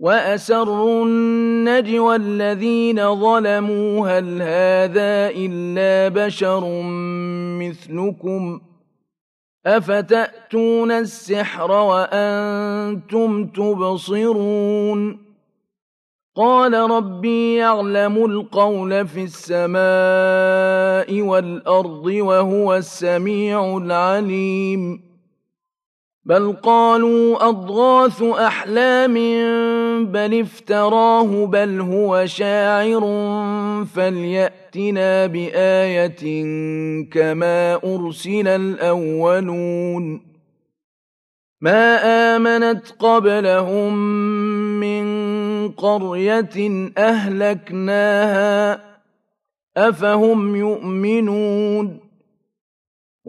وأسروا النجوى الذين ظلموا هل هذا إلا بشر مثلكم أفتأتون السحر وأنتم تبصرون قال ربي يعلم القول في السماء والأرض وهو السميع العليم بل قالوا أضغاث أحلام بل افتراه بل هو شاعر فليأتنا بآية كما أرسل الأولون ما آمنت قبلهم من قرية أهلكناها أفهم يؤمنون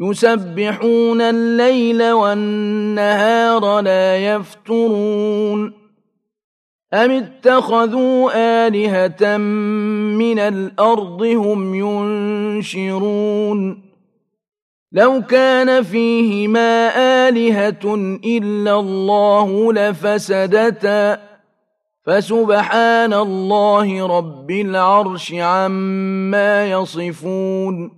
يسبحون الليل والنهار لا يفترون أم اتخذوا آلهة من الأرض هم ينشرون لو كان فيهما آلهة إلا الله لفسدتا فسبحان الله رب العرش عما يصفون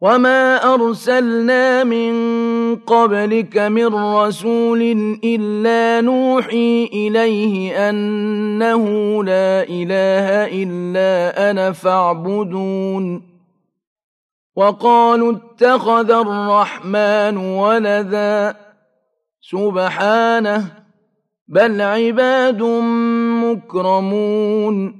وما أرسلنا من قبلك من رسول إلا نوحي إليه أنه لا إله إلا أنا فاعبدون وقالوا اتخذ الرحمن ولدا سبحانه بل عباد مكرمون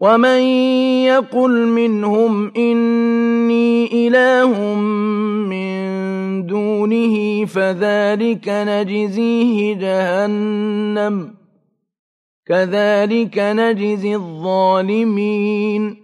ومن يقل منهم إني إله من دونه فذلك نجزيه جهنم كذلك نجزي الظالمين.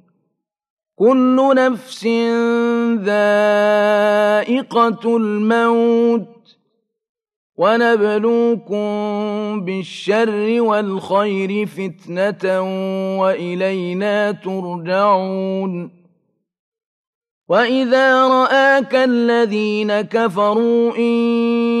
كل نفس ذائقة الموت ونبلوكم بالشر والخير فتنة وإلينا ترجعون. وإذا رآك الذين كفروا إن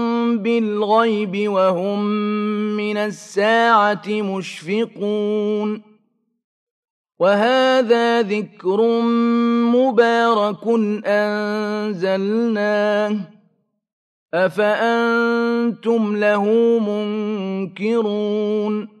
بالغيب وهم من الساعة مشفقون. وهذا ذكر مبارك أنزلناه. أفأنتم له منكرون؟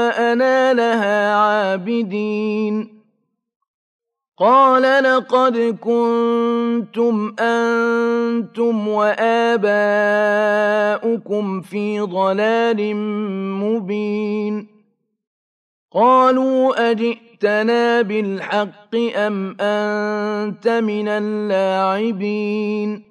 لها عابدين. قال لقد كنتم أنتم وآباؤكم في ضلال مبين. قالوا أجئتنا بالحق أم أنت من اللاعبين؟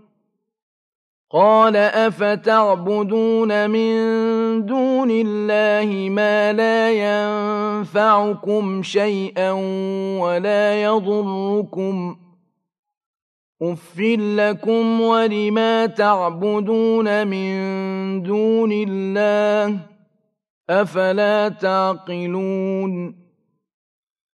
قال أفتعبدون من دون الله ما لا ينفعكم شيئا ولا يضركم أف لكم ولما تعبدون من دون الله أفلا تعقلون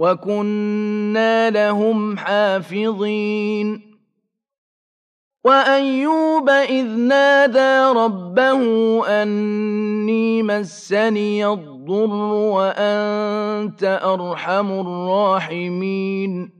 وكنا لهم حافظين وأيوب إذ نادى ربه أني مسني الضر وأنت أرحم الراحمين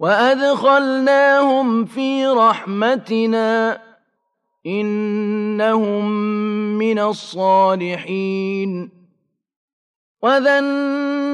وأدخلناهم في رحمتنا إنهم من الصالحين وذا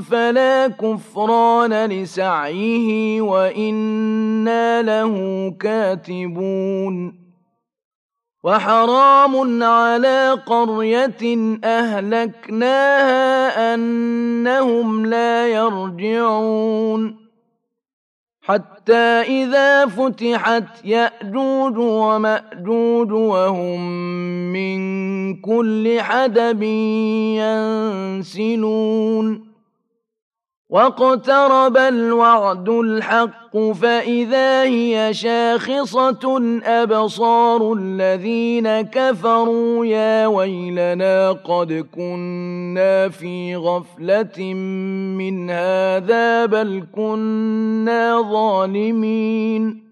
فلا كفران لسعيه وإنا له كاتبون. وحرام على قرية أهلكناها أنهم لا يرجعون. حتى إذا فتحت يأجوج ومأجوج وهم من كل حدب ينسلون. واقترب الوعد الحق فإذا هي شاخصة أبصار الذين كفروا يا ويلنا قد كنا في غفلة من هذا بل كنا ظالمين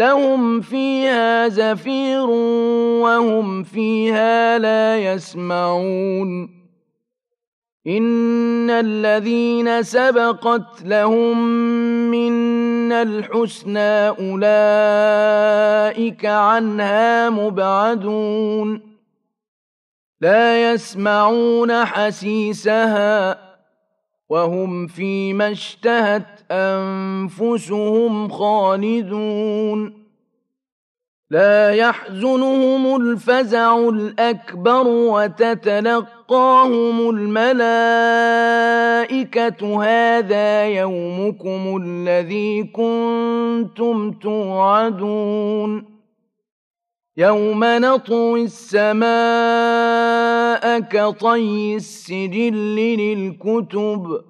لهم فيها زفير وهم فيها لا يسمعون. إن الذين سبقت لهم منا الحسنى أولئك عنها مبعدون. لا يسمعون حسيسها وهم فيما اشتهت أنفسهم خالدون. لا يحزنهم الفزع الأكبر وتتلقاهم الملائكة. هذا يومكم الذي كنتم توعدون. يوم نطوي السماء كطي السجل للكتب.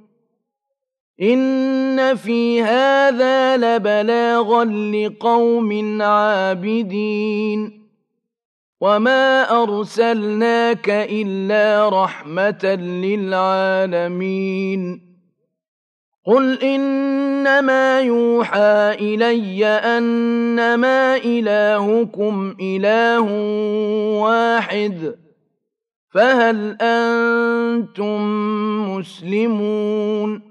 إن في هذا لبلاغا لقوم عابدين وما أرسلناك إلا رحمة للعالمين قل إنما يوحى إلي أنما إلهكم إله واحد فهل أنتم مسلمون